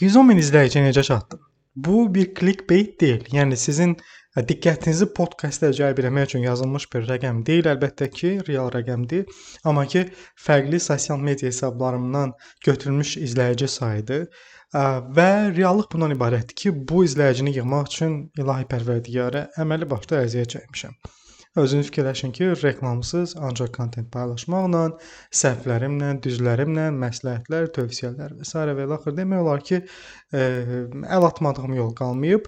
110 min izləyici necə çatdım? Bu bir clickbait deyil. Yəni sizin diqqətinizi podkastə cəlb etmək üçün yazılmış bir rəqəm deyil, əlbəttə ki, real rəqəmdir. Amma ki, fərqli sosial media hesablarımdan götürülmüş izləyici sayıdır. Və reallıq bundan ibarətdir ki, bu izləyicini yığmaq üçün ilahi pərverdigara əməli başda əziyyət çəkmişəm. Özünüz fikirləşin ki, reklamsız ancaq kontent paylaşmaqla, səhvlərimlə, düzlərimlə, məsləhətlər, tövsiyələr və s. və axır demək olar ki, ə, əl atmadığım yol qalmayıb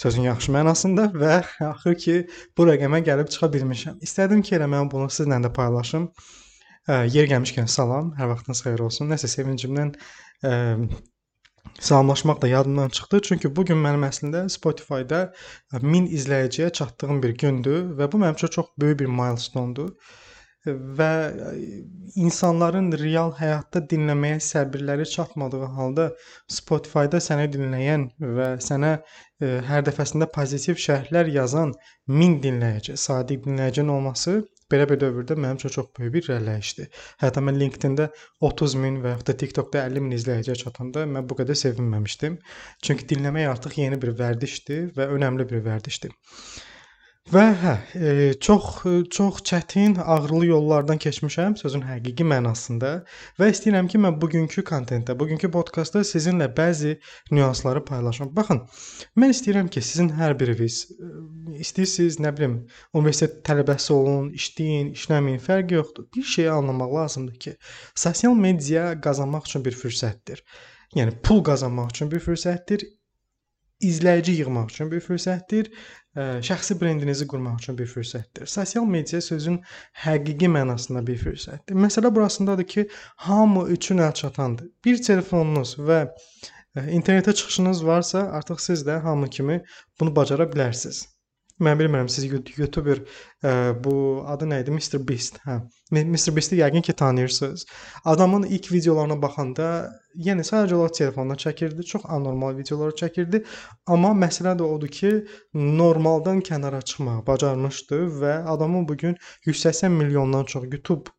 sözün yaxşı mənasında və axır ki, bu rəqəmə gəlib çıxa bilmişəm. İstədim ki, elə mən bunu sizlə də paylaşım. Ə, yer gəlmişkən salam, hər vaxtınız xeyir olsun. Nəsə sevincimdən ə, salamlaşmaq da yadımdan çıxdı. Çünki bu gün mənim əslində Spotify-da 1000 izləyiciyə çatdığım bir gündür və bu mənim üçün çox böyük bir milestone-dur. Və insanların real həyatda dinləməyə səbirləri çatmadığı halda Spotify-da səni dinləyən və sənə hər dəfəsində pozitiv şərhlər yazan 1000 dinləyici, sadiq dinləyicinin olması belə bir dövrdə mənim üçün çox böyük bir irəliləyişdir. Hətta mən LinkedIn-də 30 min və yaxud da TikTok-da 50 min izləyiciyə çatanda mən bu qədər sevinməmişdim. Çünki dinləmək artıq yeni bir vərdişdir və önəmli bir vərdişdir. Və hə, e, çox çox çətin, ağrılı yollardan keçmişəm sözün həqiqi mənasında və istəyirəm ki, mən bugünkü kontentdə, bugünkü podkastda sizinlə bəzi nüansları paylaşım. Baxın, mən istəyirəm ki, sizin hər biriniz e, istəyirsiniz, nə bilim, universitet tələbəsi olun, işləyin, işləməyin, fərqi yoxdur. Bir şeyi anlamaq lazımdır ki, sosial media qazanmaq üçün bir fürsətdir. Yəni pul qazanmaq üçün bir fürsətdir izləyici yığmaq üçün bir fürsətdir şəxsi brendinizi qurmaq üçün bir fürsətdir. Sosial media sözün həqiqi mənasında bir fürsətdir. Məsələ burasındadır ki, hamı üçün əlçatandır. Bir telefonunuz və internetə çıxışınız varsa, artıq siz də hamı kimi bunu bacara bilərsiniz. Mən bilmirəm siz YouTuber ə, bu adı nə idi? Mr Beast. Hə. Mr Beast-i yəqin ki tanıyırsınız. Adamın ilk videolarına baxanda, yəni sadəcə olaraq telefondan çəkirdi, çox anormal videolar çəkirdi, amma məsələ də odur ki, normaldan kənara çıxmağı bacarmışdı və adamın bu gün 180 milyondan çox YouTube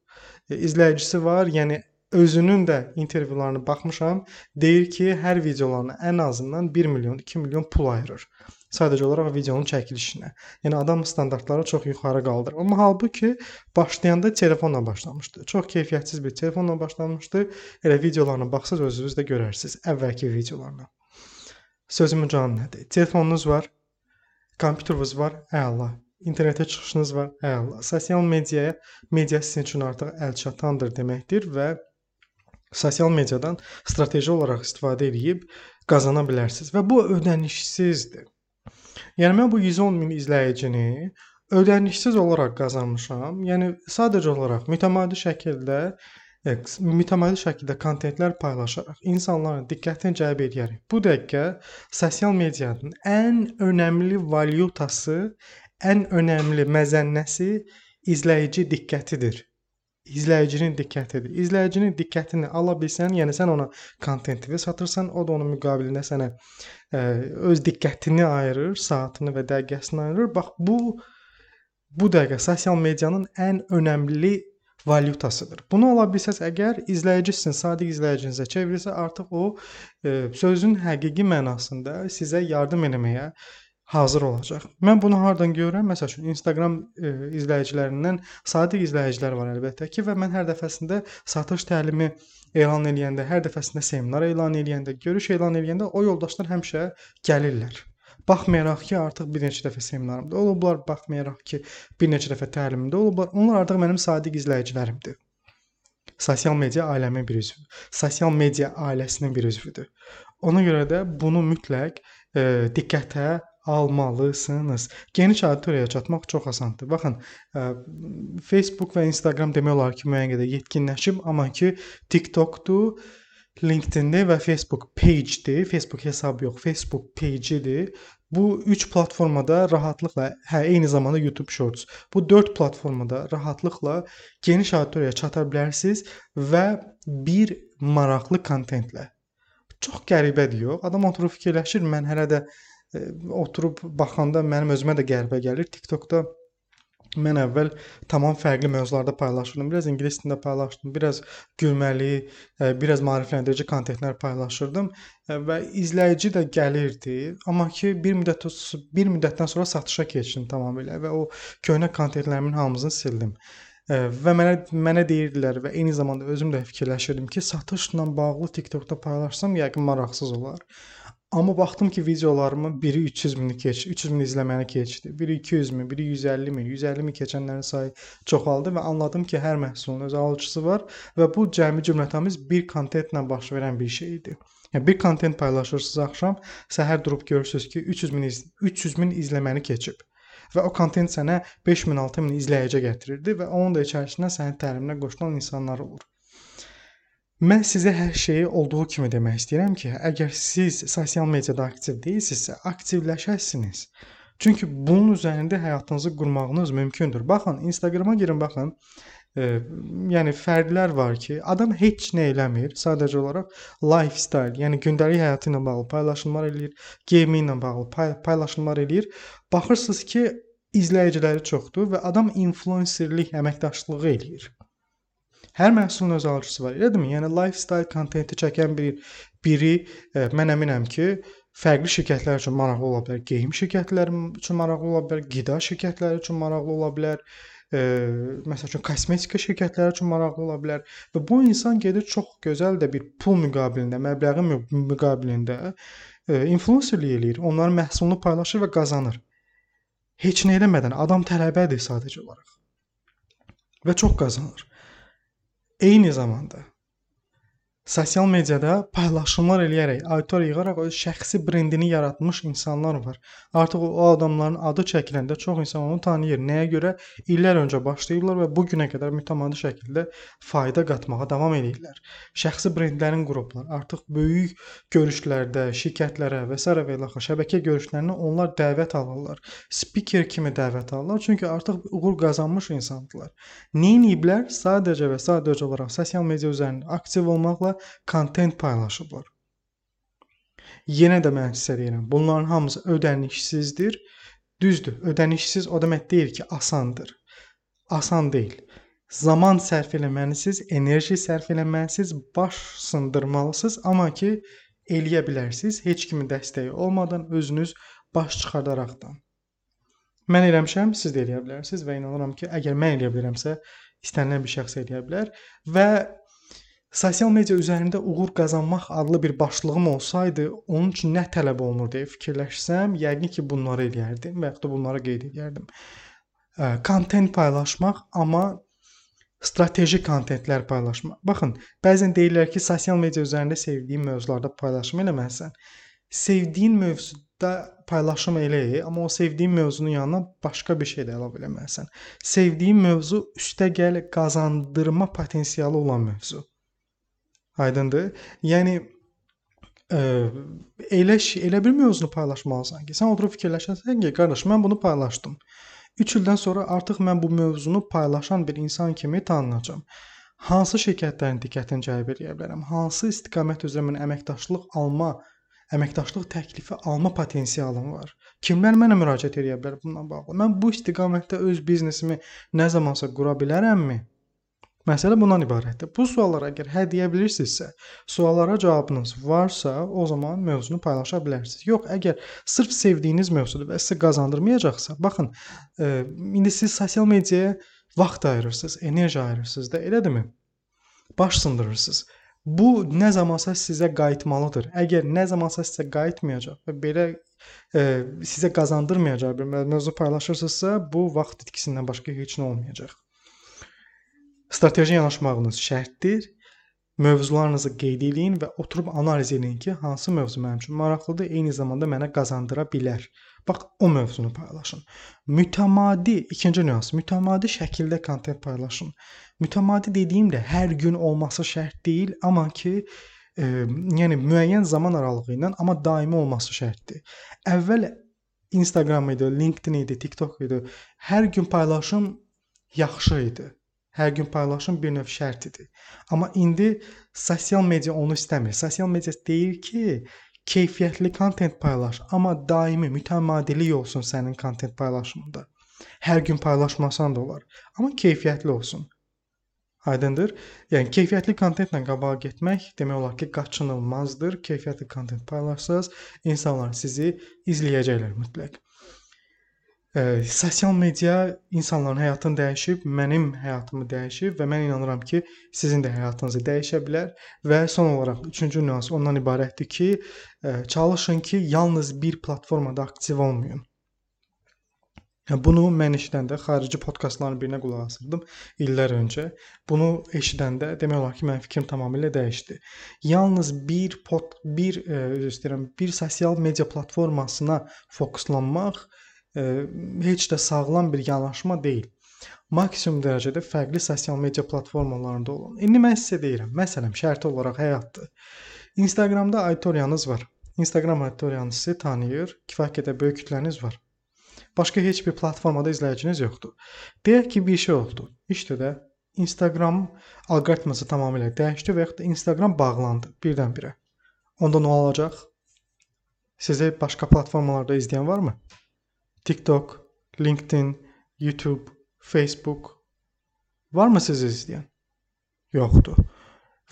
izləyicisi var. Yəni özünün də intervyularına baxmışam. Deyir ki, hər videolarına ən azından 1 milyon, 2 milyon pul ayırır sadəcə olaraq videonun çəkilişinə. Yəni adam standartları çox yuxarı qaldırır. Amma halbuki başlayanda telefonla başlamışdı. Çox keyfiyyətsiz bir telefonla başlamışdı. Elə videolarına baxsaz özünüz də görərsiniz əvvəlki videolarına. Sözümün canı nədir? Telefonunuz var, kompüteriniz var, əla. İnternetə çıxışınız var, əla. Sosial mediaya, media sizin üçün artıq əlçatandır deməkdir və sosial mediadan strateji olaraq istifadə edib qazana bilərsiniz və bu ödənişsizdir. Yəni mən bu 110 min izləyicini ödənişsiz olaraq qazanmışam. Yəni sadəcə olaraq mütəmadi şəkildə mütəmadi şəkildə kontentlər paylaşaraq insanların diqqətini cəlb edərək. Bu dəqiqə sosial medianın ən önəmli valyutası, ən önəmli məzənnəsi izləyici diqqətidir izləyicinin diqqətidir. İzləyicinin diqqətini ala bilsən, yəni sən ona kontentini satırsan, o da onun müqabilində sənə ə, öz diqqətini ayırır, saatını və dəqiqəsini ayırır. Bax bu bu dəqiqə sosial medianın ən önəmli valyutasıdır. Bunu ola bilsəz əgər izləyici sizin sadiq izləyicinizə çevrilsə, artıq o ə, sözün həqiqi mənasında sizə yardım etməyə hazır olacaq. Mən bunu hardan görürəm? Məsəl üçün Instagram e, izləyicilərindən sadiq izləyicilər var əlbəttə ki, və mən hər dəfəsində satış təlimi elan eləyəndə, hər dəfəsində seminar elan eləyəndə, görüş elan eləyəndə o yoldaşlar həmişə gəlirlər. Baxmayaraq ki, artıq bir neçə dəfə seminarımda olublar, baxmayaraq ki, bir neçə dəfə təlimimdə olublar. Onlar artıq mənim sadiq izləyicilərimdir. Sosial media aləmin bir üzvü. Sosial media ailəsinin bir üzvüdür. Ona görə də bunu mütləq e, diqqətə almalısınız. Geniş auditoriyaya çatmaq çox asandır. Baxın, ə, Facebook və Instagram demək olar ki, müəyyən qədər yetkinləşib, amma ki TikTokdur, LinkedIn-dir və Facebook page-dir. Facebook hesabı yox, Facebook page-idir. Bu 3 platformada rahatlıqla, hə, eyni zamanda YouTube Shorts. Bu 4 platformada rahatlıqla geniş auditoriyaya çata bilərsiniz və bir maraqlı kontentlə. Çox qəribədir yox. Adam oturub fikirləşir, mən hələ də oturub baxanda mənim özümə də qəribə gəlir. TikTokda Mən əvvəl tamam fərqli mövzularda paylaşırdım. Biraz ingilis dilində paylaşdım, biraz gülməli, e, biraz maarifləndirici kontentlər paylaşırdım e, və izləyici də gəlirdi. Amma ki bir müddət bir müddətdən sonra satışa keçdim tamamilə və o köhnə kontentlərimin hamısını sildim. E, və mənə mənə deyirdilər və eyni zamanda özüm də fikirləşirdim ki, satışla bağlı TikTokda paylaşsam yəqin maraqsız olar. Amma baxdım ki, videolarımın biri 300 mini keçdi, 300 min izləməni keçdi. Biri 200 min, biri 150 min, 150 min keçənlərin sayı çoxaldı və anladım ki, hər məhsulun öz alıcısı var və bu cəmi cümlətamiz bir kontentlə baş verən bir şey idi. Yəni bir kontent paylaşırsınız axşam, səhər durub görürsüz ki, 300 min 300 min izləməni keçib və o kontent sənə 5000, 6000 izləyici gətirirdi və onun da içərisində sənin təliminə qoşulan insanlar olur. Mən sizə hər şeyi olduğu kimi demək istəyirəm ki, əgər siz sosial mediada aktiv deyilsinizsə, aktivləşəsiniz. Çünki bunun üzərində həyatınızı qurmağınız mümkündür. Baxın, Instagrama girin, baxın. E, yəni fərqlər var ki, adam heç nə eləmir, sadəcə olaraq lifestyle, yəni gündəlik həyatı ilə bağlı paylaşımlar eləyir, gaming ilə bağlı pay paylaşımlar eləyir. Baxırsınız ki, izləyiciləri çoxdur və adam influencerlik əməkdaşlığı eləyir. Hər məhsulun öz alıcısı var, elədirmi? Yəni lifestyle kontenti çəkən bir biri e, mən əminəm ki, fərqli şirkətlər üçün maraqlı ola bilər. Geyim şirkətləri üçün maraqlı ola bilər, qida şirkətləri üçün maraqlı ola bilər. E, məsəl üçün kosmetika şirkətləri üçün maraqlı ola bilər və bu insan gedir çox gözəl də bir pul müqabilində, məbləğin müqabilində e, influencerlik eləyir. Onların məhsulunu paylaşır və qazanır. Heç nə eləmədən adam tələbədir sadəcə olaraq. Və çox qazanır. Eyni zamanda sosial mediada paylaşımlar eləyərək, auditoriya yığaraq öz şəxsi brendini yaratmış insanlar var. Artıq o adamların adı çəkiləndə çox insan onu tanıyır. Nəyə görə? İllər öncə başlayıblar və bu günə qədər mütəmadi şəkildə fayda qatmağa davam edirlər. Şəxsi brendlərin qruplar artıq böyük görüşlərdə, şirkətlərə və s. və ilaxır şəbəkə görüşlərinə onlar dəvət alırlar. Speaker kimi dəvət alırlar, çünki artıq uğur qazanmış insandılar. Nə ediblər? Sadəcə və sadəcə olaraq sosial media üzərində aktiv olmaqla kontent paylaşıblar. Yenə də mən sizə deyirəm, bunların hamısı ödənişsizdir. Düzdür, ödənişsiz o demək deyil ki, asandır. Asan deyil. Zaman sərf eləməlisiniz, enerji sərf eləməlisiniz, baş sındırmalısınız, amma ki, eləyə bilərsiniz heç kimin dəstəyi olmadan özünüz baş çıxardaraqdan. Mən eləmişəm, siz də eləyə bilərsiniz və inanıram ki, əgər mən eləyə bilərəmsə, istənilən bir şəxs eləyə bilər və Sosial media üzərində uğur qazanmaq adlı bir başlığım olsaydı, onun üçün nə tələb olunur deyə fikirləşsəm, yəqin ki, bunları eləyərdim və ya da bunları qeyd edərdim. Kontent paylaşmaq, amma strateji kontentlər paylaşmaq. Baxın, bəzən deyirlər ki, sosial media üzərində sevdiyin mövzularda paylaşım eləməlisən. Sevdiyin mövzuda paylaşım elə, amma o sevdiyin mövzunun yanına başqa bir şey də əlavə eləməlisən. Sevdiyin mövzu üstəgəl qazandırma potensialı olan mövzu. Aydındır? Yəni ə, elə elə bir mövzunu paylaşmalısan ki, sən oturub fikirləşəsən ki, qardaş, mən bunu paylaşdım. 3 ildən sonra artıq mən bu mövzunu paylaşan bir insan kimi tanınacağam. Hansı şirkətlərin diqqətini cəlb edə bilərəm? Hansı istiqamət üzrə mən əməkdaşlıq alma, əməkdaşlıq təklifi alma potensialım var? Kimlər mənə müraciət edə bilər bununla bağlı? Mən bu istiqamətdə öz biznesimi nə zamansa qura bilərəmmi? Məsələ bundan ibarətdir. Bu suallara əgər hə deyə bilirsinizsə, suallara cavabınız varsa, o zaman mövzunu paylaşa bilərsiniz. Yox, əgər sırf sevdiyiniz mövzudur və sizə qazandırmayacaqsa, baxın, e, indi siz sosial mediaya vaxt ayırırsınız, enerji ayırırsınız da, elədirmi? Baş sındırırsınız. Bu nə zamansa sizə qayıtmalıdır. Əgər nə zamansa sizə qayıtmayacaq və belə e, sizə qazandırmayacaq bir mövzu paylaşırsınızsa, bu vaxt itkisindən başqa heç nə olmayacaq. Strateji yanaşmağınız şərtdir. Mövzularınızı qeyd eləyin və oturub analiz eləyin ki, hansı mövzu mənim üçün maraqlıdır, eyni zamanda mənə qazandıra bilər. Bax, o mövzunu paylaşın. Mütəmadi, ikinci nüans, mütəmadi şəkildə kontent paylaşın. Mütəmadi dediyimdə hər gün olması şərt deyil, amma ki, e, yəni müəyyən zaman aralığı ilə, amma daimi olması şərtdir. Əvvəl Instagram idi, LinkedIn idi, TikTok idi. Hər gün paylaşım yaxşı idi. Hər gün paylaşım bir növ şərt idi. Amma indi sosial media onu istəmir. Sosial media deyir ki, keyfiyyətli kontent paylaş, amma daimi mütəmadilik olsun sənin kontent paylaşımında. Hər gün paylaşmasan da olar, amma keyfiyyətli olsun. Aydındır? Yəni keyfiyyətli kontentlə qabağa getmək demək olar ki, qaçınılmazdır. Keyfiyyətli kontent paylaşsaz, insanlar sizi izləyəcəklər mütləq. E, sosial media insanların həyatını dəyişib, mənim həyatımı dəyişib və mən inanıram ki, sizin də həyatınızı dəyişə bilər və son olaraq üçüncü nüans ondan ibarətdir ki, e, çalışın ki, yalnız bir platformada aktiv olmayın. Bunu mən eşidəndə xarici podkastların birinə qulaq asırdım illər öncə. Bunu eşidəndə demək olar ki, mənim fikrim tamamilə dəyişdi. Yalnız bir pod, bir e, üzr istəyirəm, bir sosial media platformasına fokuslanmaq heç də sağlam bir yanaşma deyil. Maksimum dərəcədə fərqli sosial media platformalarında olun. İndi mən sizə deyirəm, məsələn, şərti olaraq həyatdır. Instagramda auditoriyanız var. Instagram auditoriyanız sizi tanıyır, kifayət qədər böyük kütləniz var. Başqa heç bir platformada izləyiciniz yoxdur. Deyək ki, bir şey oldu. İşdə də Instagram alqoritması tamamilə dəyişdi və yaxud da Instagram bağlandı birdən-birə. Onda nə olacaq? Sizi başqa platformalarda izləyən varmı? TikTok, LinkedIn, YouTube, Facebook varmı sizi izləyən? Yoxdur.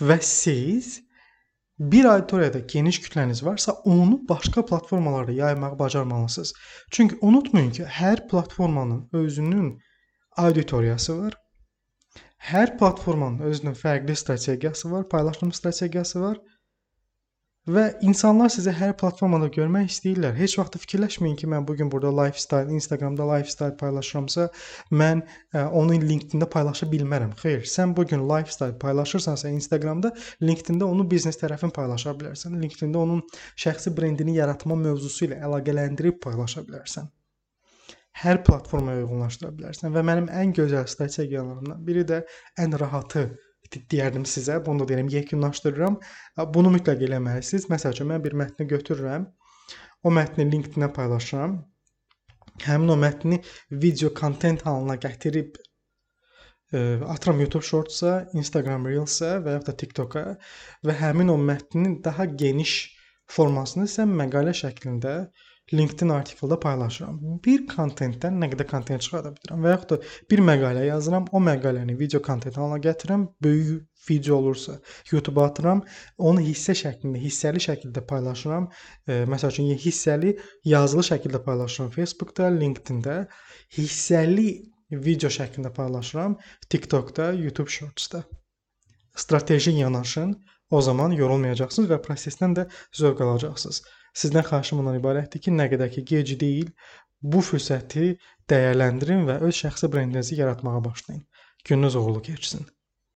Və siz bir auditoriyada geniş kütləniz varsa, onu başqa platformalarda yaymağı bacarmalısınız. Çünki unutmayın ki, hər platformanın özünün auditoriyası var. Hər platformanın özünün fərqli strategiyası var, paylaşım strategiyası var Və insanlar sizi hər platformada görmək istəyirlər. Heç vaxt fikirləşməyin ki, mən bu gün burada lifestyle, Instagramda lifestyle paylaşıramsa, mən ə, e, onu LinkedIn-də paylaşa bilmərəm. Xeyr, sən bu gün lifestyle paylaşırsansa Instagramda, LinkedIn-də onu biznes tərəfin paylaşa bilərsən. LinkedIn-də onun şəxsi brendini yaratma mövzusu ilə əlaqələndirib paylaşa bilərsən. Hər platformaya uyğunlaşdıra bilərsən və mənim ən gözəl strategiyalarımdan biri də ən rahatı deyərdim sizə. Bunu da deyirəm, yekunlaşdırıram. Bunu mütləq eləməlisiniz. Məsəl üçün mən bir mətni götürürəm. O mətni LinkedIn-ə paylaşıram. Həmin o mətni video kontent halına gətirib ə, e, atıram YouTube Shorts-a, Instagram Reels-ə və ya da TikTok-a və həmin o mətnin daha geniş formasını isə məqalə şəklində LinkedIn artikeldə paylaşıram. Bir kontentdən nə qədər kontent çıxarda bilirəm və yaxud da bir məqalə yazıram, o məqaləni video kontent halına gətirirəm, böyük video olursa YouTube-a atıram, onu hissə şəklində, hissəli şəkildə paylaşıram. E, məsəl üçün hissəli yazılı şəkildə paylaşıram Facebook-da, LinkedIn-də, hissəli video şəklində paylaşıram TikTok-da, YouTube Shorts-da. Strateji yanaşın, o zaman yorulmayacaqsınız və prosesdən də zövq alacaqsınız. Sizdən xahişim ondan ibarətdir ki, nə qədər ki gec deyil, bu fürsəti dəyərləndirin və öz şəxsi brendinizi yaratmağa başlayın. Gününüz uğurlu keçsin.